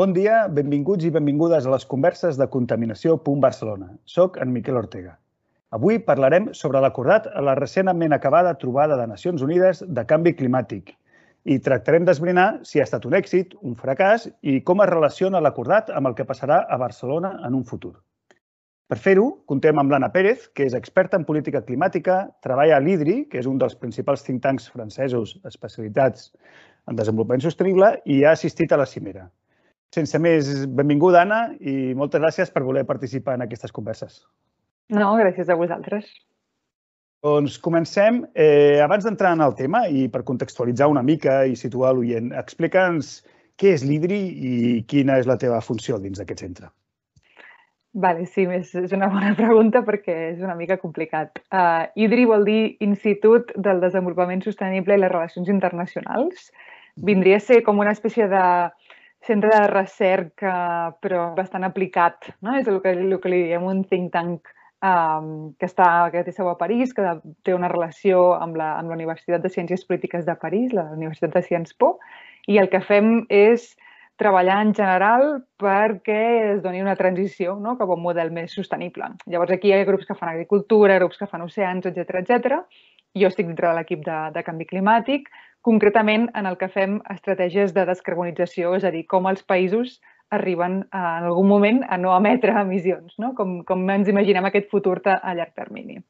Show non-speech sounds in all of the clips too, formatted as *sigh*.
Bon dia, benvinguts i benvingudes a les converses de Contaminació Barcelona. Soc en Miquel Ortega. Avui parlarem sobre l'acordat a la recentment acabada trobada de Nacions Unides de canvi climàtic i tractarem d'esbrinar si ha estat un èxit, un fracàs i com es relaciona l'acordat amb el que passarà a Barcelona en un futur. Per fer-ho, contem amb l'Anna Pérez, que és experta en política climàtica, treballa a l'IDRI, que és un dels principals think tanks francesos especialitats en desenvolupament sostenible i ha assistit a la cimera. Sense més, benvinguda, Anna, i moltes gràcies per voler participar en aquestes converses. No, gràcies a vosaltres. Doncs comencem. Eh, abans d'entrar en el tema i per contextualitzar una mica i situar l'oient, explica'ns què és l'IDRI i quina és la teva funció dins d'aquest centre. Vale, sí, és, és una bona pregunta perquè és una mica complicat. Uh, IDRI vol dir Institut del Desenvolupament Sostenible i les Relacions Internacionals. Vindria a ser com una espècie de centre de recerca, però bastant aplicat. No? És el que, el que li diem un think tank um, que, està, que té seu a París, que té una relació amb la, amb la Universitat de Ciències Polítiques de París, la Universitat de Sciences Po, i el que fem és treballar en general perquè es doni una transició no? cap a un model més sostenible. Llavors aquí hi ha grups que fan agricultura, grups que fan oceans, etc etc. Jo estic dintre de l'equip de, de canvi climàtic, concretament en el que fem estratègies de descarbonització, és a dir, com els països arriben a, en algun moment a no emetre emissions, no? Com, com ens imaginem aquest futur a llarg termini.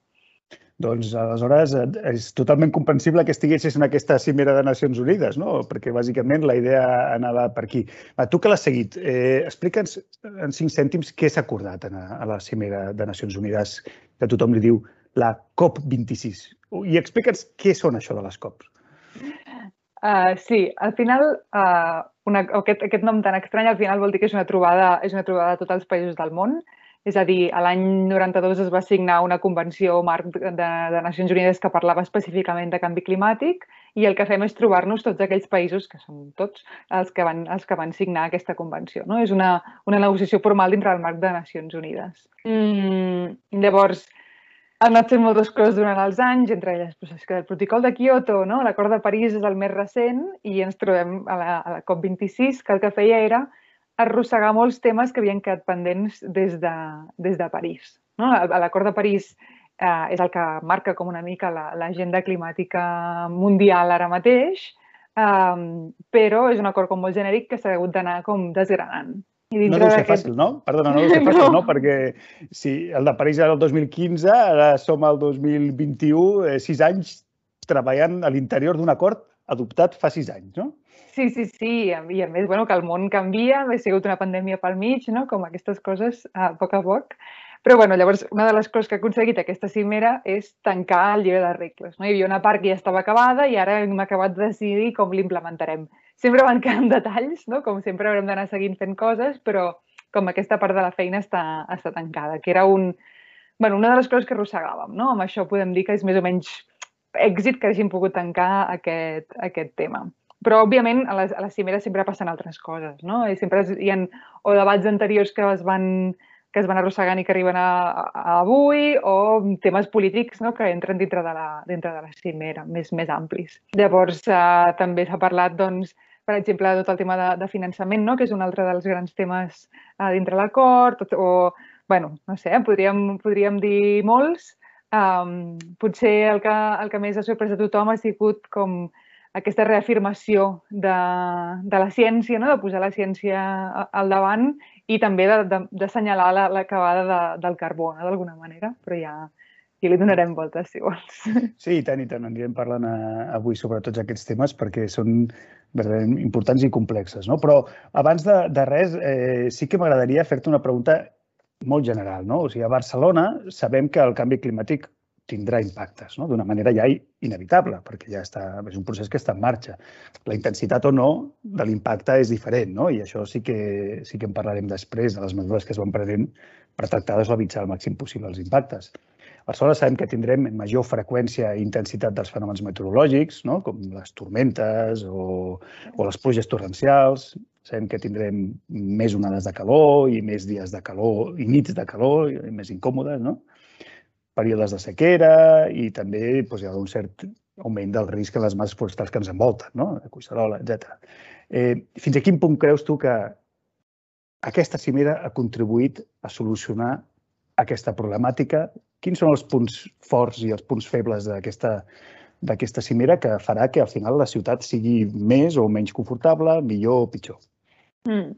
Doncs, aleshores, és totalment comprensible que estiguessis en aquesta cimera de Nacions Unides, no? perquè bàsicament la idea anava per aquí. Va, tu que l'has seguit, eh, explica'ns en cinc cèntims què s'ha acordat a, a la cimera de Nacions Unides, que tothom li diu la COP26. I explica'ns què són això de les COPs. Uh, sí, al final, uh, una, aquest, aquest nom tan estrany al final vol dir que és una trobada, és una trobada de tots els països del món. És a dir, l'any 92 es va signar una convenció marc de, de Nacions Unides que parlava específicament de canvi climàtic i el que fem és trobar-nos tots aquells països, que són tots, els que van, els que van signar aquesta convenció. No? És una, una negociació formal dintre del marc de Nacions Unides. Mm, llavors, han anat fent moltes coses durant els anys, entre elles doncs, que el protocol de Kyoto, no? l'acord de París és el més recent i ens trobem a la, a la COP26 que el que feia era arrossegar molts temes que havien quedat pendents des de, des de París. No? L'acord de París eh, és el que marca com una mica l'agenda la, climàtica mundial ara mateix, eh, però és un acord com molt genèric que s'ha hagut d'anar com desgranant. No deu ser fàcil, no? Perdona, no deu ser *laughs* fàcil, no? no? Perquè si el de París era el 2015, ara som al 2021, eh, sis anys treballant a l'interior d'un acord adoptat fa sis anys, no? Sí, sí, sí. I a més, bueno, que el món canvia, ha sigut una pandèmia pel mig, no? Com aquestes coses a poc a poc. Però, bueno, llavors, una de les coses que ha aconseguit aquesta cimera és tancar el llibre de regles. No? Hi havia una part que ja estava acabada i ara hem acabat de decidir com l'implementarem sempre van quedant *laughs* detalls, no? com sempre haurem d'anar seguint fent coses, però com aquesta part de la feina està, està tancada, que era un, bueno, una de les coses que arrossegàvem. No? Amb això podem dir que és més o menys èxit que hagin pogut tancar aquest, aquest tema. Però, òbviament, a les, a les cimeres sempre passen altres coses, no? I sempre hi ha o debats anteriors que es van, que es van arrossegant i que arriben a, a avui, o temes polítics no? que entren dintre de la, dintre de la cimera, més, més amplis. Llavors, eh, també s'ha parlat, doncs, per exemple, tot el tema de, de finançament, no? que és un altre dels grans temes uh, dintre l'acord, o, bueno, no sé, podríem, podríem dir molts. Um, potser el que, el que més ha sorprès a tothom ha sigut com aquesta reafirmació de, de la ciència, no? de posar la ciència al davant i també d'assenyalar de, l'acabada de, del carbó, no? d'alguna manera, però ja, i li donarem voltes, si vols. Sí, i tant, i tant. Anirem parlant eh, avui sobre tots aquests temes perquè són verdaderament importants i complexes. No? Però abans de, de res, eh, sí que m'agradaria fer-te una pregunta molt general. No? O sigui, a Barcelona sabem que el canvi climàtic tindrà impactes, no? d'una manera ja inevitable, perquè ja està, és un procés que està en marxa. La intensitat o no de l'impacte és diferent, no? i això sí que, sí que en parlarem després de les mesures que es van prenent per tractar de suavitzar al màxim possible els impactes. Barcelona sabem que tindrem major freqüència i intensitat dels fenòmens meteorològics, no? com les tormentes o, o les pluges torrencials. Sabem que tindrem més onades de calor i més dies de calor i nits de calor i més incòmodes, no? períodes de sequera i també doncs, hi ha un cert augment del risc en les masses forestals que ens envolten, no? de Cuixarola, etc. Eh, fins a quin punt creus tu que aquesta cimera ha contribuït a solucionar aquesta problemàtica? Quins són els punts forts i els punts febles d'aquesta d'aquesta cimera que farà que al final la ciutat sigui més o menys confortable, millor o pitjor? Mm.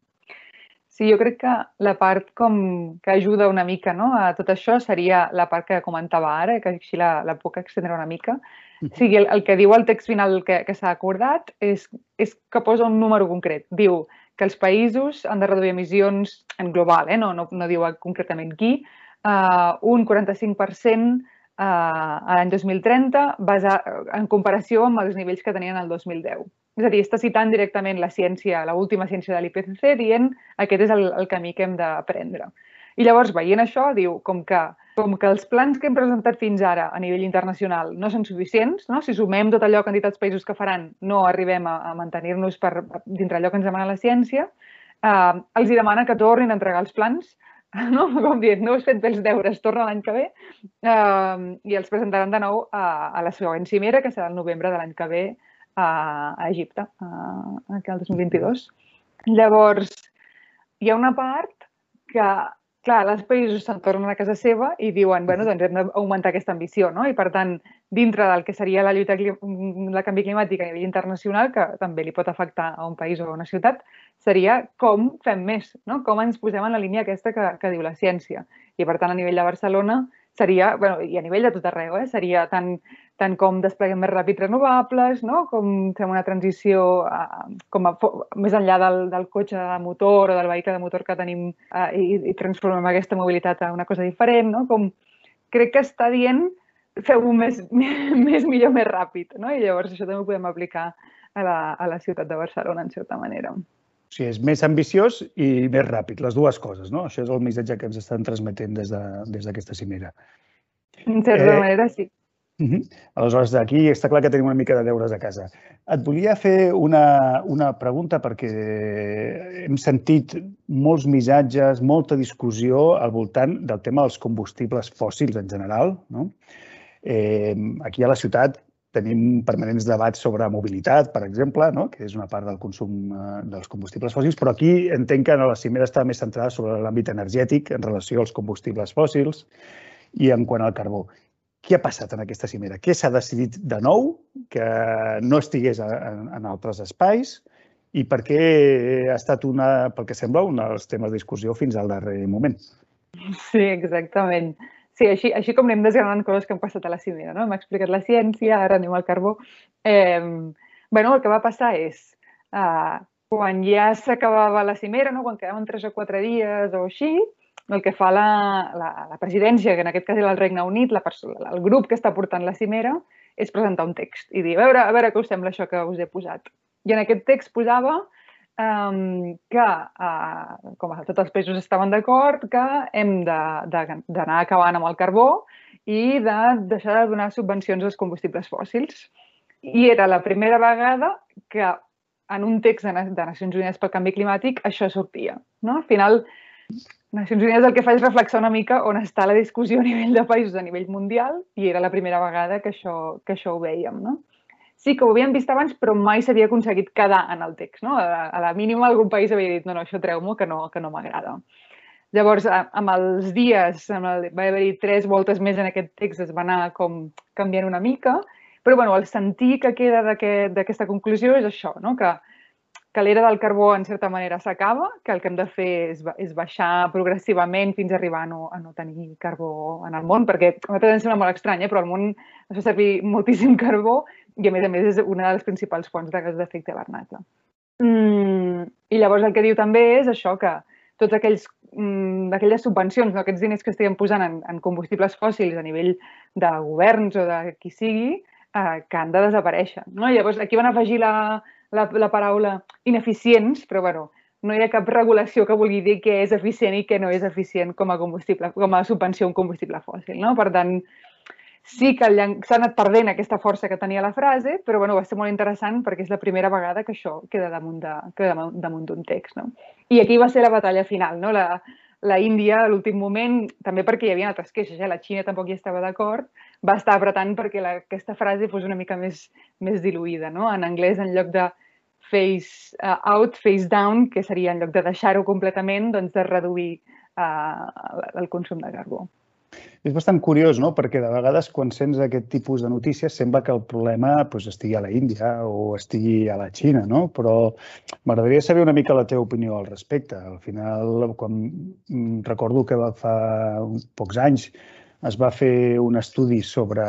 Sí, jo crec que la part com que ajuda una mica no, a tot això seria la part que comentava ara, que així la, la puc extendre una mica. O sigui, el, el que diu el text final que, que s'ha acordat és, és que posa un número concret. Diu que els països han de reduir emissions en global, eh? no, no, no diu concretament qui, uh, un 45% uh, a l'any 2030 basar, en comparació amb els nivells que tenien el 2010. És a dir, està citant directament la ciència, la última ciència de l'IPCC, dient aquest és el, el camí que hem d'aprendre. I llavors, veient això, diu com que, com que els plans que hem presentat fins ara a nivell internacional no són suficients, no? si sumem tot allò que han dit els països que faran, no arribem a, a mantenir-nos per dintre allò que ens demana la ciència, eh, els hi demana que tornin a entregar els plans, *laughs* no? com dient, no heu fet bé els deures, torna l'any que ve, eh, i els presentaran de nou a, a la següent cimera, que serà el novembre de l'any que ve a, a Egipte, a, aquí al 2022. Llavors, hi ha una part que, clar, els països se'n tornen a casa seva i diuen, bueno, doncs hem d'augmentar aquesta ambició, no? I per tant, dintre del que seria la lluita la canvi climàtic a nivell internacional, que també li pot afectar a un país o a una ciutat, seria com fem més, no? Com ens posem en la línia aquesta que, que diu la ciència. I per tant, a nivell de Barcelona, seria, bueno, i a nivell de tot arreu, eh, seria tant, tant com despleguem més ràpid renovables, no? com fem una transició a, com a, més enllà del, del cotxe de motor o del vehicle de motor que tenim eh, i, i transformem aquesta mobilitat a una cosa diferent. No? Com, crec que està dient feu-ho més, *laughs* més millor, més ràpid. No? I llavors això també ho podem aplicar a la, a la ciutat de Barcelona, en certa manera. O sigui, és més ambiciós i més ràpid, les dues coses, no? Això és el missatge que ens estan transmetent des d'aquesta de, cimera. En certa eh, manera, sí. Uh -huh. Aleshores, aquí està clar que tenim una mica de deures a casa. Et volia fer una, una pregunta perquè hem sentit molts missatges, molta discussió al voltant del tema dels combustibles fòssils en general. No? Eh, aquí a la ciutat Tenim permanents debats sobre mobilitat, per exemple, no? que és una part del consum eh, dels combustibles fòssils, però aquí entenc que la cimera està més centrada sobre l'àmbit energètic en relació als combustibles fòssils i en quant al carbó. Què ha passat en aquesta cimera? Què s'ha decidit de nou que no estigués en, en altres espais i per què ha estat, una, pel que sembla, un dels temes de discussió fins al darrer moment? Sí, exactament. Sí, així, així com anem desgranant coses que han passat a la cimera, no? M'ha explicat la ciència, ara anem al carbó. Eh, bueno, el que va passar és, eh, quan ja s'acabava la cimera, no? quan quedaven tres o quatre dies o així, el que fa la, la, la presidència, que en aquest cas era el Regne Unit, la persona, el grup que està portant la cimera, és presentar un text i dir, a veure, a veure què us sembla això que us he posat. I en aquest text posava um, que, uh, com tots els països estaven d'acord, que hem d'anar acabant amb el carbó i de deixar de donar subvencions als combustibles fòssils. I era la primera vegada que en un text de, de Nacions Unides pel Canvi Climàtic això sortia. No? Al final, Nacions Unides el que fa és reflexar una mica on està la discussió a nivell de països, a nivell mundial, i era la primera vegada que això, que això ho veiem. No? Sí que ho havíem vist abans, però mai s'havia aconseguit quedar en el text. No? A, a la mínima algun país havia dit no, no, això treu-m'ho, que no, que no m'agrada. Llavors, amb els dies, amb el, va haver-hi tres voltes més en aquest text, es va anar com canviant una mica, però bueno, el sentir que queda d'aquesta aquest, conclusió és això, no? que, que l'era del carbó, en certa manera, s'acaba, que el que hem de fer és, és baixar progressivament fins a arribar a no, a no tenir carbó en el món, perquè a mi em sembla molt estrany, eh? però al món es fa servir moltíssim *laughs* carbó i, a més a més, és una de les principals fonts de gas d'efecte hivernacle. Mm, I llavors el que diu també és això, que tots aquells mm, aquelles subvencions, no, aquests diners que estiguem posant en, en combustibles fòssils a nivell de governs o de qui sigui, eh, que han de desaparèixer. No? Llavors aquí van afegir la, la, la paraula ineficients, però bueno, no hi ha cap regulació que vulgui dir què és eficient i què no és eficient com a combustible, com a subvenció a un combustible fòssil. No? Per tant, sí que s'ha anat perdent aquesta força que tenia la frase, però bueno, va ser molt interessant perquè és la primera vegada que això queda damunt d'un damunt d'un text. No? I aquí va ser la batalla final. No? La, la Índia, a l'últim moment, també perquè hi havia altres queixes, eh? la Xina tampoc hi estava d'acord, va estar apretant perquè la, aquesta frase fos una mica més, més diluïda. No? En anglès, en lloc de face uh, out, face down, que seria en lloc de deixar-ho completament, doncs de reduir uh, el consum de carbó. És bastant curiós, no? perquè de vegades quan sents aquest tipus de notícies sembla que el problema doncs, estigui a la Índia o estigui a la Xina, no? però m'agradaria saber una mica la teva opinió al respecte. Al final, quan mm, recordo que fa pocs anys es va fer un estudi sobre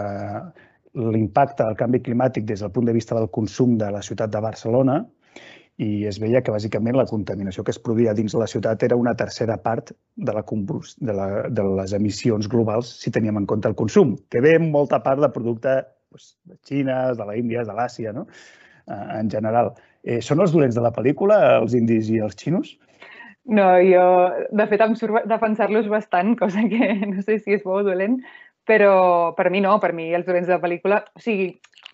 l'impacte del canvi climàtic des del punt de vista del consum de la ciutat de Barcelona i es veia que bàsicament la contaminació que es produïa dins de la ciutat era una tercera part de, la, de, la, de les emissions globals si teníem en compte el consum, que ve molta part de producte doncs, de Xina, de la Índia, de l'Àsia, no? Eh, en general. Eh, són els dolents de la pel·lícula, els indis i els xinos? No, jo, de fet, em surt defensar-los bastant, cosa que *laughs* no sé si és bo o dolent, però per mi no, per mi els dolents de la pel·lícula... O sigui,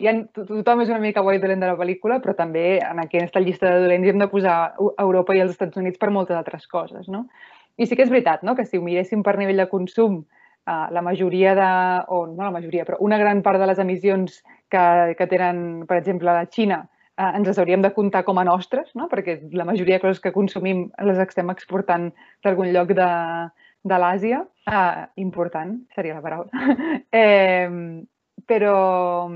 ha, tothom és una mica bo i dolent de la pel·lícula, però també en aquesta llista de dolents hem de posar Europa i els Estats Units per moltes altres coses, no? I sí que és veritat, no?, que si ho miréssim per nivell de consum, eh, la majoria de, o no la majoria, però una gran part de les emissions que, que tenen, per exemple, la Xina, eh, ens les hauríem de comptar com a nostres, no? perquè la majoria de coses que consumim les estem exportant d'algun lloc de, de l'Àsia. Eh, important, seria la paraula. *laughs* eh, però,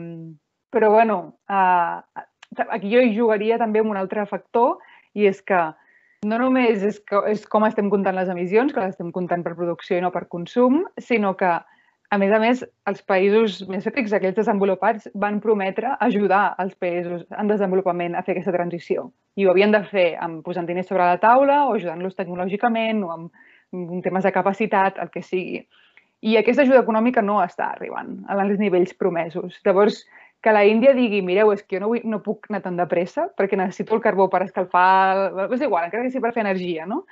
però, bueno, eh, aquí jo hi jugaria també amb un altre factor i és que no només és, que, és com estem comptant les emissions, que les estem comptant per producció i no per consum, sinó que, a més a més, els països més rics, aquells desenvolupats, van prometre ajudar els països en desenvolupament a fer aquesta transició. I ho havien de fer amb posant diners sobre la taula o ajudant-los tecnològicament o amb temes de capacitat, el que sigui. I aquesta ajuda econòmica no està arribant als nivells promesos. Llavors, que la Índia digui, mireu, és que jo no, vull, no puc anar tan de pressa perquè necessito el carbó per escalfar, és igual, encara que sigui per fer energia, no?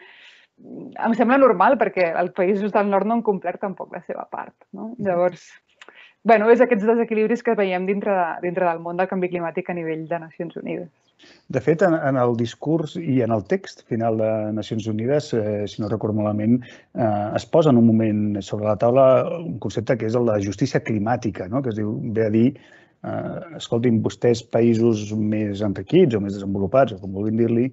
Em sembla normal perquè els països del nord no han complert tampoc la seva part, no? Llavors, bueno, és aquests desequilibris que veiem dintre, de, dintre del món del canvi climàtic a nivell de Nacions Unides. De fet, en, en el discurs i en el text final de Nacions Unides, eh, si no recordo malament, eh, es posa en un moment sobre la taula un concepte que és el de justícia climàtica, no? que es diu, ve a dir eh, escoltin, vostès, països més enriquits o més desenvolupats, o com vulguin dir-li,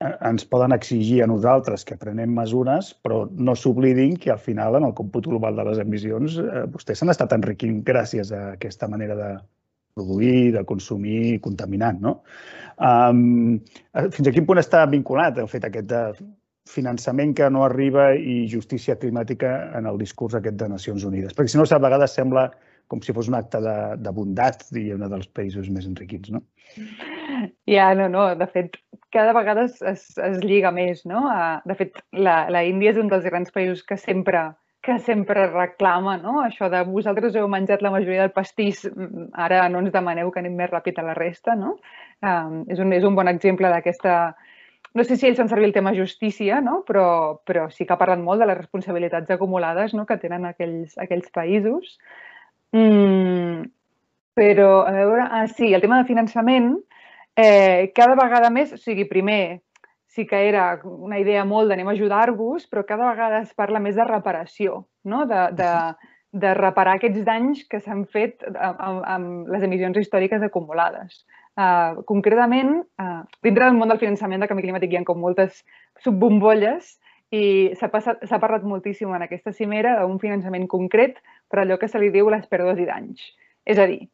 ens poden exigir a nosaltres que prenem mesures, però no s'oblidin que al final, en el còmput global de les emissions, eh, vostès s'han estat enriquint gràcies a aquesta manera de produir, de consumir, contaminant. No? Um, fins a quin punt està vinculat el fet aquest de finançament que no arriba i justícia climàtica en el discurs aquest de Nacions Unides? Perquè si no, a vegades sembla com si fos un acte de, de bondat un dels països més enriquits, no? Ja, no, no. De fet, cada vegada es, es, es lliga més, no? De fet, la, la Índia és un dels grans països que sempre que sempre reclama, no? Això de vosaltres heu menjat la majoria del pastís, ara no ens demaneu que anem més ràpid a la resta, no? Um, és, un, és un bon exemple d'aquesta... No sé si ells fan servir el tema justícia, no? però, però sí que parlen molt de les responsabilitats acumulades no? que tenen aquells, aquells països. Mm, però, a veure, ah, sí, el tema de finançament, eh, cada vegada més, o sigui, primer, sí que era una idea molt d'anem a ajudar-vos, però cada vegada es parla més de reparació, no? de, de, de reparar aquests danys que s'han fet amb, amb les emissions històriques acumulades. Uh, concretament, uh, dintre del món del finançament de canvi climàtic hi ha com moltes subbombolles i s'ha parlat moltíssim en aquesta cimera d'un finançament concret per allò que se li diu les pèrdues i danys. És a dir,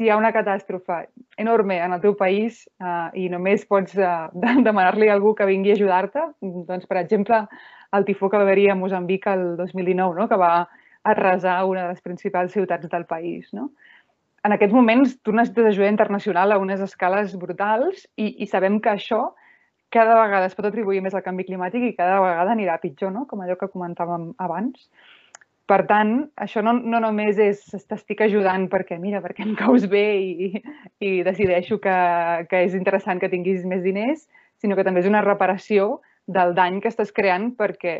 si hi ha una catàstrofe enorme en el teu país eh, i només pots eh, demanar-li a algú que vingui a ajudar-te, doncs, per exemple, el tifó que va haver-hi a Mozambic el 2019, no? que va arrasar una de les principals ciutats del país. No? En aquests moments, tu necessites ajuda internacional a unes escales brutals i, i sabem que això cada vegada es pot atribuir més al canvi climàtic i cada vegada anirà pitjor, no? com allò que comentàvem abans. Per tant, això no, no només és t'estic ajudant perquè, mira, perquè em caus bé i, i decideixo que, que és interessant que tinguis més diners, sinó que també és una reparació del dany que estàs creant perquè,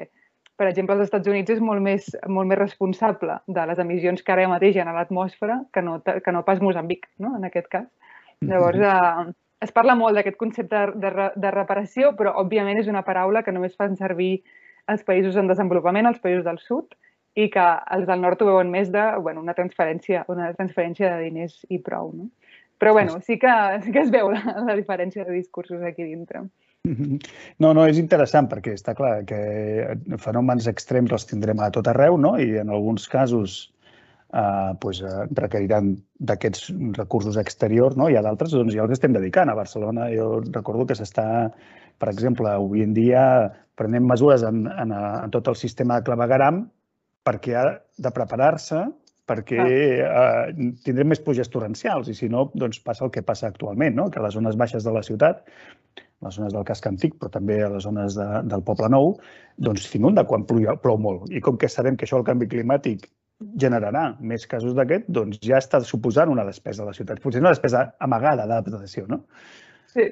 per exemple, els Estats Units és molt més, molt més responsable de les emissions que ara mateix hi ha a l'atmosfera que, no, que no pas Mozambic, no? en aquest cas. Llavors, eh, es parla molt d'aquest concepte de, de, de reparació, però òbviament és una paraula que només fan servir els països en desenvolupament, els països del sud, i que els del nord ho veuen més de bueno, una transferència una transferència de diners i prou. No? Però bueno, sí que, sí que es veu la, la diferència de discursos aquí dintre. No, no, és interessant perquè està clar que fenòmens extrems els tindrem a tot arreu, no? I en alguns casos eh, pues, eh, requeriran d'aquests recursos exteriors, no? I a d'altres doncs, ja els estem dedicant. A Barcelona jo recordo que s'està, per exemple, avui en dia prenent mesures en, en, en tot el sistema de clavegaram perquè ha de preparar-se perquè eh, tindrem més pluges torrencials i si no, doncs passa el que passa actualment, no? que a les zones baixes de la ciutat, les zones del casc antic, però també a les zones de, del Poble Nou, doncs s'inunda quan plou, plou molt. I com que sabem que això el canvi climàtic generarà més casos d'aquest, doncs ja està suposant una despesa a la ciutat. Potser una despesa amagada d'adaptació, no? Sí,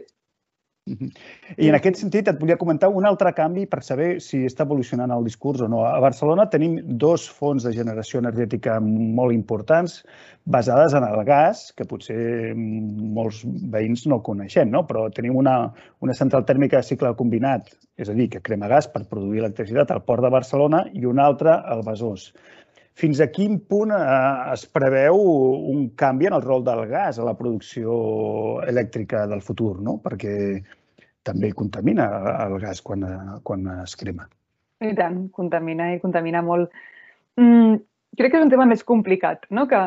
i en aquest sentit et volia comentar un altre canvi per saber si està evolucionant el discurs o no. A Barcelona tenim dos fonts de generació energètica molt importants basades en el gas, que potser molts veïns no coneixem, no? però tenim una, una central tèrmica de cicle combinat, és a dir, que crema gas per produir electricitat al port de Barcelona i una altra al Besòs. Fins a quin punt eh, es preveu un canvi en el rol del gas a la producció elèctrica del futur? No? Perquè també contamina el gas quan, quan es crema. I tant, contamina i contamina molt. Mm, crec que és un tema més complicat, no? que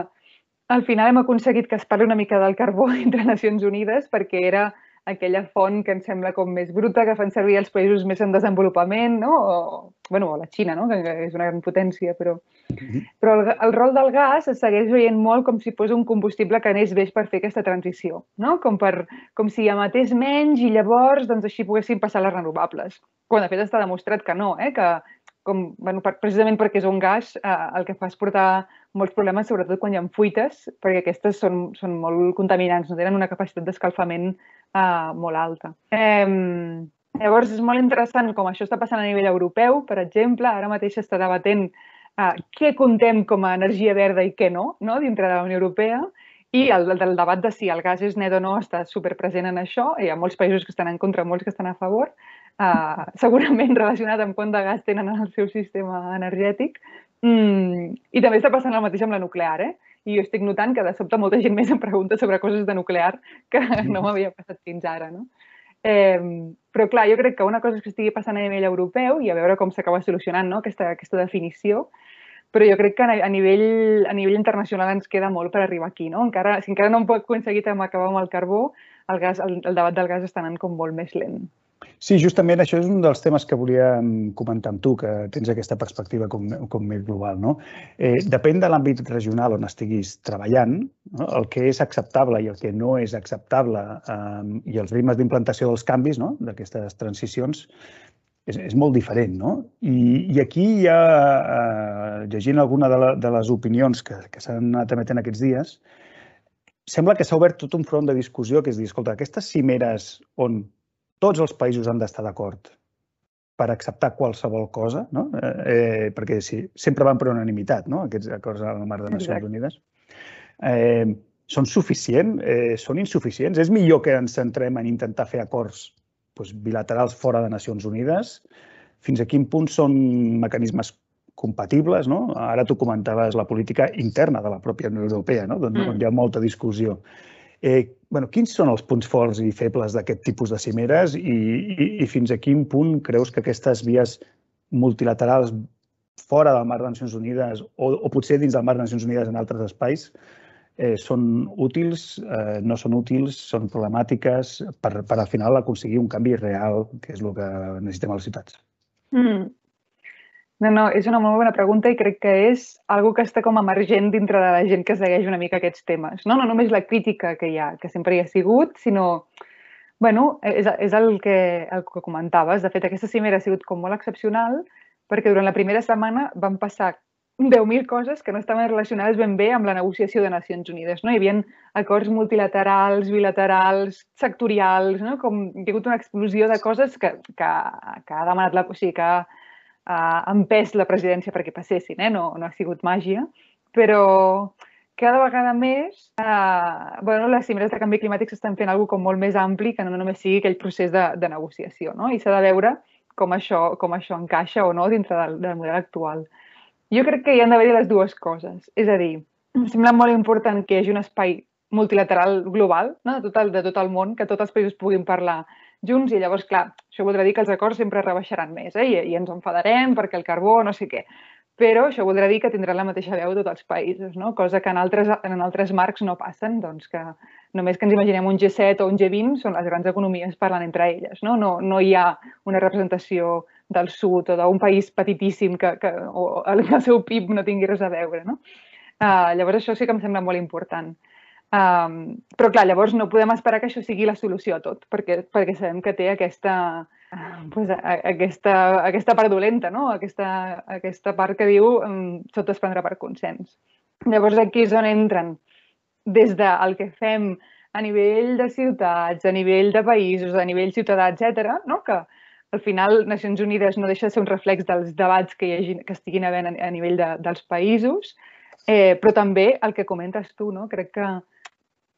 al final hem aconseguit que es parli una mica del carbó *laughs* entre Nacions Unides perquè era aquella font que ens sembla com més bruta, que fan servir els països més en desenvolupament, no? o, bueno, la Xina, no? que és una gran potència, però, mhm. però el, el rol del gas es segueix veient molt com si fos un combustible que anés bé per fer aquesta transició, no? com, per, com si emetés menys i llavors doncs, així poguessin passar les renovables. Quan de fet està demostrat que no, eh? que, com, bueno, per, precisament perquè és un gas, eh, el que fa és portar molts problemes, sobretot quan hi ha fuites, perquè aquestes són, són molt contaminants, no tenen una capacitat d'escalfament eh, molt alta. Eh, llavors, és molt interessant com això està passant a nivell europeu, per exemple, ara mateix està debatent eh, què contem com a energia verda i què no, no dintre de la Unió Europea, i el, el, el debat de si el gas és net o no està superpresent en això. Hi ha molts països que estan en contra, molts que estan a favor uh, *laughs* segurament relacionat amb quant de gas tenen en el seu sistema energètic. Mm, I també està passant el mateix amb la nuclear, eh? I jo estic notant que de sobte molta gent més em pregunta sobre coses de nuclear que *laughs* no m'havia passat fins ara, no? Eh, però clar, jo crec que una cosa és que estigui passant a nivell europeu i a veure com s'acaba solucionant no? aquesta, aquesta definició, però jo crec que a nivell, a nivell internacional ens queda molt per arribar aquí. No? Encara, si encara no hem aconseguit acabar amb el carbó, el, gas, el, el debat del gas està anant com molt més lent. Sí, justament això és un dels temes que volia comentar amb tu, que tens aquesta perspectiva com, com més global. No? Eh, depèn de l'àmbit regional on estiguis treballant, no? el que és acceptable i el que no és acceptable eh, i els ritmes d'implantació dels canvis, no? d'aquestes transicions, és, és molt diferent. No? I, I aquí hi ha, eh, llegint alguna de, la, de les opinions que, que s'han anat emetent aquests dies, sembla que s'ha obert tot un front de discussió que és dir, escolta, aquestes cimeres on tots els països han d'estar d'acord per acceptar qualsevol cosa, no? Eh, eh, perquè sí, sempre van per unanimitat, no? aquests acords al marc de Nacions Exacte. Unides. Eh, són suficients? Eh, són insuficients? És millor que ens centrem en intentar fer acords doncs, bilaterals fora de Nacions Unides? Fins a quin punt són mecanismes compatibles? No? Ara tu comentaves la política interna de la pròpia Unió Europea, no? doncs, mm. on hi ha molta discussió. Eh, bueno, quins són els punts forts i febles d'aquest tipus de cimeres i, i, i fins a quin punt creus que aquestes vies multilaterals fora del marc de Nacions Unides o, o potser dins del marc de Nacions Unides en altres espais eh, són útils, eh, no són útils, són problemàtiques per, per al final aconseguir un canvi real, que és el que necessitem a les ciutats? Mm. No, no, és una molt bona pregunta i crec que és algo que està com emergent dintre de la gent que segueix una mica aquests temes. No, no només la crítica que hi ha, que sempre hi ha sigut, sinó, bueno, és, és el, que, el que comentaves. De fet, aquesta cimera ha sigut com molt excepcional perquè durant la primera setmana van passar 10.000 coses que no estaven relacionades ben bé amb la negociació de Nacions Unides. No? Hi havia acords multilaterals, bilaterals, sectorials, no? com hi ha hagut una explosió de coses que, que, que ha demanat la... O sigui, que ha empès la presidència perquè passessin, eh? no, no ha sigut màgia, però cada vegada més eh, bueno, les cimeres de canvi climàtic s'estan fent alguna com molt més ampli que no només sigui aquell procés de, de negociació. No? I s'ha de veure com això, com això encaixa o no dintre del, del model actual. Jo crec que hi han d'haver-hi les dues coses. És a dir, em sembla molt important que hi hagi un espai multilateral global, no? de, tot el, de tot el món, que tots els països puguin parlar junts i llavors, clar, això voldrà dir que els acords sempre rebaixaran més eh? I, i ens enfadarem perquè el carbó no sé què. Però això voldrà dir que tindran la mateixa veu tots els països, no? cosa que en altres, en altres marcs no passen, doncs que només que ens imaginem un G7 o un G20 són les grans economies parlant entre elles. No, no, no hi ha una representació del sud o d'un país petitíssim que, que o el, el seu PIB no tingui res a veure. No? Uh, llavors això sí que em sembla molt important. Um, però clar, llavors no podem esperar que això sigui la solució a tot, perquè, perquè sabem que té aquesta, pues, aquesta, aquesta part dolenta, no? aquesta, aquesta part que diu um, tot es prendrà per consens. Llavors aquí és on entren des del que fem a nivell de ciutats, a nivell de països, a nivell ciutadà, etc, no? que al final Nacions Unides no deixa de ser un reflex dels debats que, hi hagi, que estiguin havent a, a nivell de, dels països, eh, però també el que comentes tu, no? crec que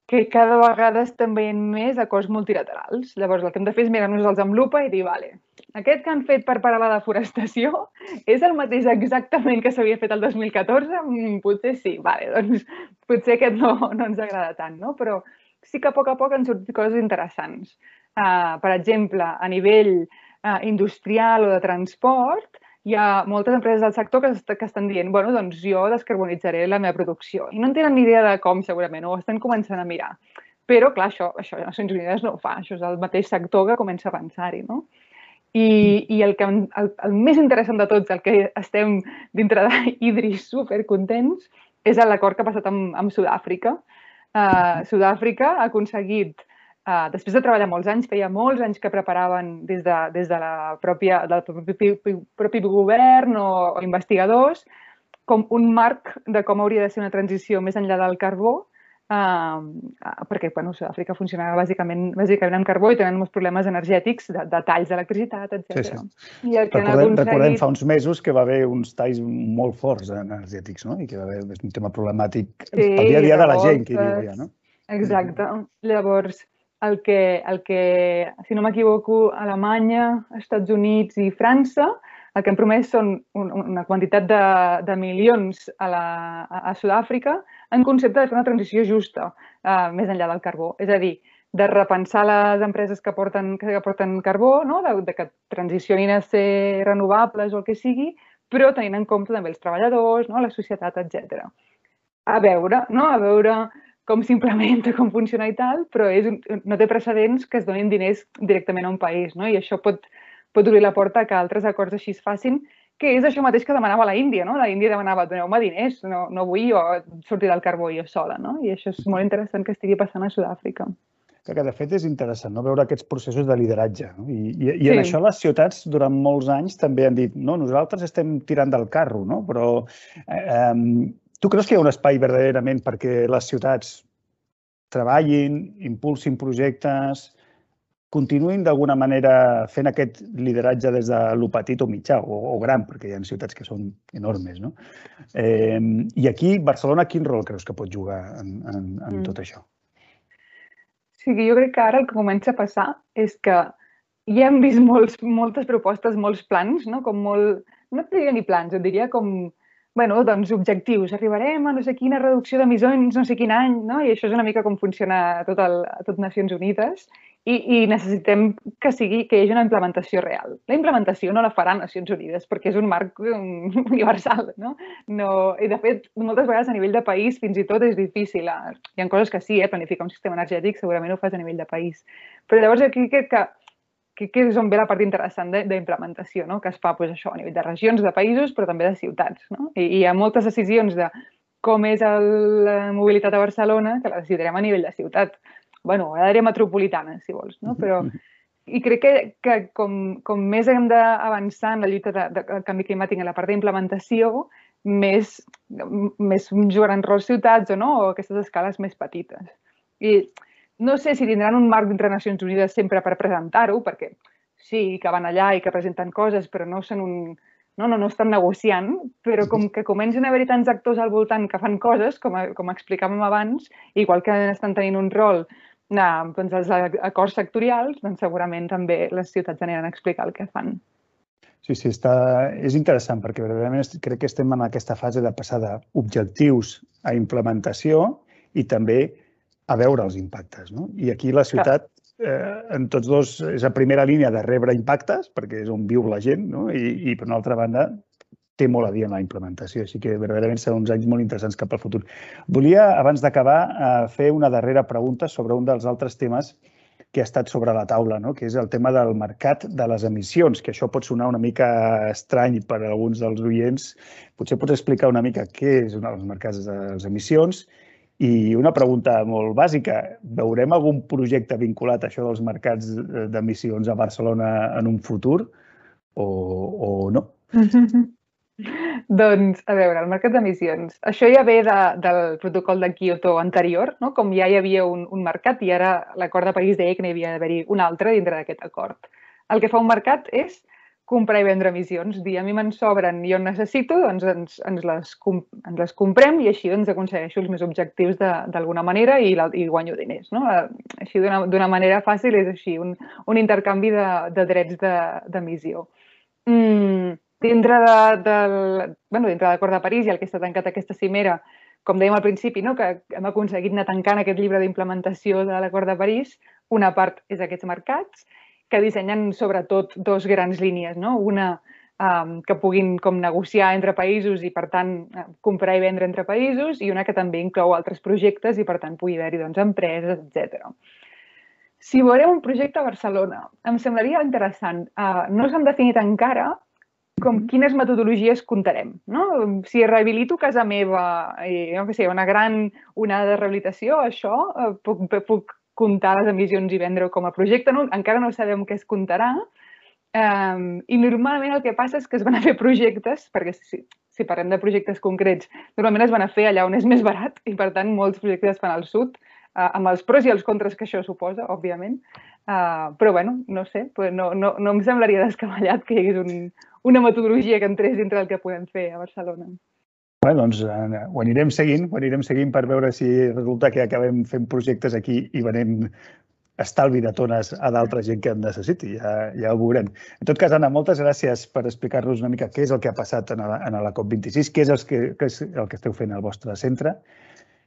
que cada vegada estem veient més acords multilaterals. Llavors, el que hem de fer és mirar-nos-els amb lupa i dir, vale, aquest que han fet per parar la deforestació *laughs* és el mateix exactament que s'havia fet el 2014? Mm, potser sí, vale, doncs potser aquest no, *laughs* no ens agrada tant, no? Però sí que a poc a poc han sortit coses interessants. Uh, per exemple, a nivell uh, industrial o de transport, hi ha moltes empreses del sector que, est que estan dient bueno, doncs jo descarbonitzaré la meva producció. I no en tenen ni idea de com, segurament, o estan començant a mirar. Però, clar, això, això Nacions Unides no ho fa, això és el mateix sector que comença a avançar-hi, no? I, I el, que, el, el més interessant de tots, el que estem dintre d'Idris supercontents, és l'acord que ha passat amb, amb Sud-àfrica. Uh, Sud-àfrica ha aconseguit Uh, després de treballar molts anys, feia molts anys que preparaven des, de, des de la pròpia, del propi, propi govern o, o investigadors com un marc de com hauria de ser una transició més enllà del carbó, uh, perquè bueno, Sud-àfrica funcionava bàsicament, bàsicament amb carbó i tenen molts problemes energètics, de, de talls d'electricitat, etc. Sí, sí. I el que recordem, aconseguit... recordem fa uns mesos que va haver uns talls molt forts energètics, no? I que va haver un tema problemàtic sí, el dia a dia de la gent que hi allà, no? Exacte. Llavors, el que, el que si no m'equivoco, Alemanya, Estats Units i França, el que han promès són una quantitat de, de milions a, la, a Sud-àfrica en concepte de fer una transició justa uh, més enllà del carbó. És a dir, de repensar les empreses que porten, que porten carbó, no? de, de que transicionin a ser renovables o el que sigui, però tenint en compte també els treballadors, no? la societat, etc. A veure, no? a veure com s'implementa, *laughs* com funciona i tal, però és, no té precedents que es donin diners directament a un país, no? I això pot, pot obrir la porta que altres acords així es facin, que és això mateix que demanava la Índia, no? La Índia demanava, doneu-me diners, no, no vull jo sortir del carbó jo sola, no? I això és molt interessant que estigui passant a Sud-àfrica. Que, de fet és interessant no? veure aquests processos de lideratge. No? I, i, i en sí. això les ciutats durant molts anys també han dit no, nosaltres estem tirant del carro, no? però eh, eh, Tu creus que hi ha un espai verdaderament perquè les ciutats treballin, impulsin projectes, continuïn d'alguna manera fent aquest lideratge des de lo petit o mitjà o, o gran, perquè hi ha ciutats que són enormes. No? Eh, I aquí, Barcelona, quin rol creus que pot jugar en, en, en mm. tot això? Sí, jo crec que ara el que comença a passar és que ja hem vist molts, moltes propostes, molts plans, no? com molt, no et diria ni plans, et diria com bueno, doncs objectius, arribarem a no sé quina reducció d'emissions, no sé quin any, no? I això és una mica com funciona tot, el, tot Nacions Unides i, i necessitem que sigui que hi hagi una implementació real. La implementació no la farà Nacions Unides perquè és un marc *laughs* universal, no? no I de fet, moltes vegades a nivell de país fins i tot és difícil. Hi ha coses que sí, eh? planificar un sistema energètic segurament ho fas a nivell de país. Però llavors aquí crec que que, que és on ve la part interessant d'implementació, no? que es fa pues, això a nivell de regions, de països, però també de ciutats. No? I, I hi ha moltes decisions de com és el, la mobilitat a Barcelona que la decidirem a nivell de ciutat. bueno, a l'àrea metropolitana, si vols, no? però i crec que, que com, com més hem d'avançar en la lluita de, de, del canvi climàtic en la part d'implementació, més, més jugaran rol ciutats o no, o aquestes escales més petites. I no sé si tindran un marc dintre Nacions Unides sempre per presentar-ho, perquè sí que van allà i que presenten coses, però no són un... No, no, no estan negociant, però com que comencen a haver-hi tants actors al voltant que fan coses, com, com explicàvem abans, igual que estan tenint un rol no, doncs els acords sectorials, doncs segurament també les ciutats aniran a explicar el que fan. Sí, sí, està, és interessant perquè verdaderament crec que estem en aquesta fase de passar d'objectius a implementació i també a veure els impactes. No? I aquí la ciutat, eh, en tots dos, és a primera línia de rebre impactes, perquè és on viu la gent, no? I, i per una altra banda, té molt a dir en la implementació, així que verdaderament seran uns anys molt interessants cap al futur. Volia, abans d'acabar, eh, fer una darrera pregunta sobre un dels altres temes que ha estat sobre la taula, no? que és el tema del mercat de les emissions, que això pot sonar una mica estrany per a alguns dels oients. Potser pots explicar una mica què és un dels mercats de les emissions i una pregunta molt bàsica, veurem algun projecte vinculat a això dels mercats d'emissions a Barcelona en un futur o, o no? *laughs* doncs, a veure, el mercat d'emissions. Això ja ve de, del protocol de Kyoto anterior, no? com ja hi havia un, un mercat i ara l'acord de París deia que n'hi havia d'haver-hi un altre dintre d'aquest acord. El que fa un mercat és comprar i vendre emissions, dir a mi me'n sobren i jo en necessito, doncs ens, ens, les, ens les comprem i així doncs aconsegueixo els meus objectius d'alguna manera i, la, i guanyo diners. No? Eh, així d'una manera fàcil és així, un, un intercanvi de, de drets d'emissió. De, mm, dintre de, del, bueno, dintre de l'acord de París i el que està tancat aquesta cimera, com dèiem al principi, no? que hem aconseguit anar tancant aquest llibre d'implementació de l'acord de París, una part és aquests mercats que dissenyen sobretot dos grans línies, no? Una um, que puguin com negociar entre països i, per tant, eh, comprar i vendre entre països, i una que també inclou altres projectes i, per tant, pugui haver-hi doncs, empreses, etc. Si veurem un projecte a Barcelona, em semblaria interessant. Uh, no s'han definit encara com quines metodologies comptarem. No? Si rehabilito casa meva, i, no sé, una gran onada de rehabilitació, això eh, puc, puc comptar les emissions i vendre com a projecte. No? Encara no sabem què es comptarà. Um, I normalment el que passa és que es van a fer projectes, perquè si, si parlem de projectes concrets, normalment es van a fer allà on és més barat i, per tant, molts projectes es fan al sud, uh, amb els pros i els contres que això suposa, òbviament. Uh, però, bueno, no sé, no, no, no em semblaria descabellat que hi hagués un, una metodologia que entrés dintre del que podem fer a Barcelona. Bé, doncs eh, ho anirem seguint, ho anirem seguint per veure si resulta que acabem fent projectes aquí i venem estalvi de tones a d'altra gent que en necessiti, ja, ja ho veurem. En tot cas, Anna, moltes gràcies per explicar-nos una mica què és el que ha passat en la, en la COP26, què és, el que, què és el que esteu fent al vostre centre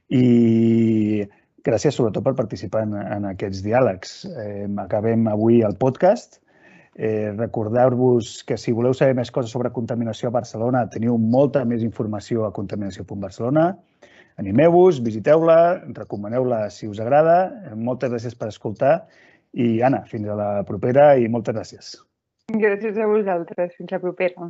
i gràcies sobretot per participar en, en aquests diàlegs. Eh, acabem avui el podcast Eh, Recordeu-vos que si voleu saber més coses sobre contaminació a Barcelona, teniu molta més informació a contaminació.barcelona. Animeu-vos, visiteu-la, recomaneu-la si us agrada. Moltes gràcies per escoltar i, Anna, fins a la propera i moltes gràcies. Gràcies a vosaltres. Fins la propera.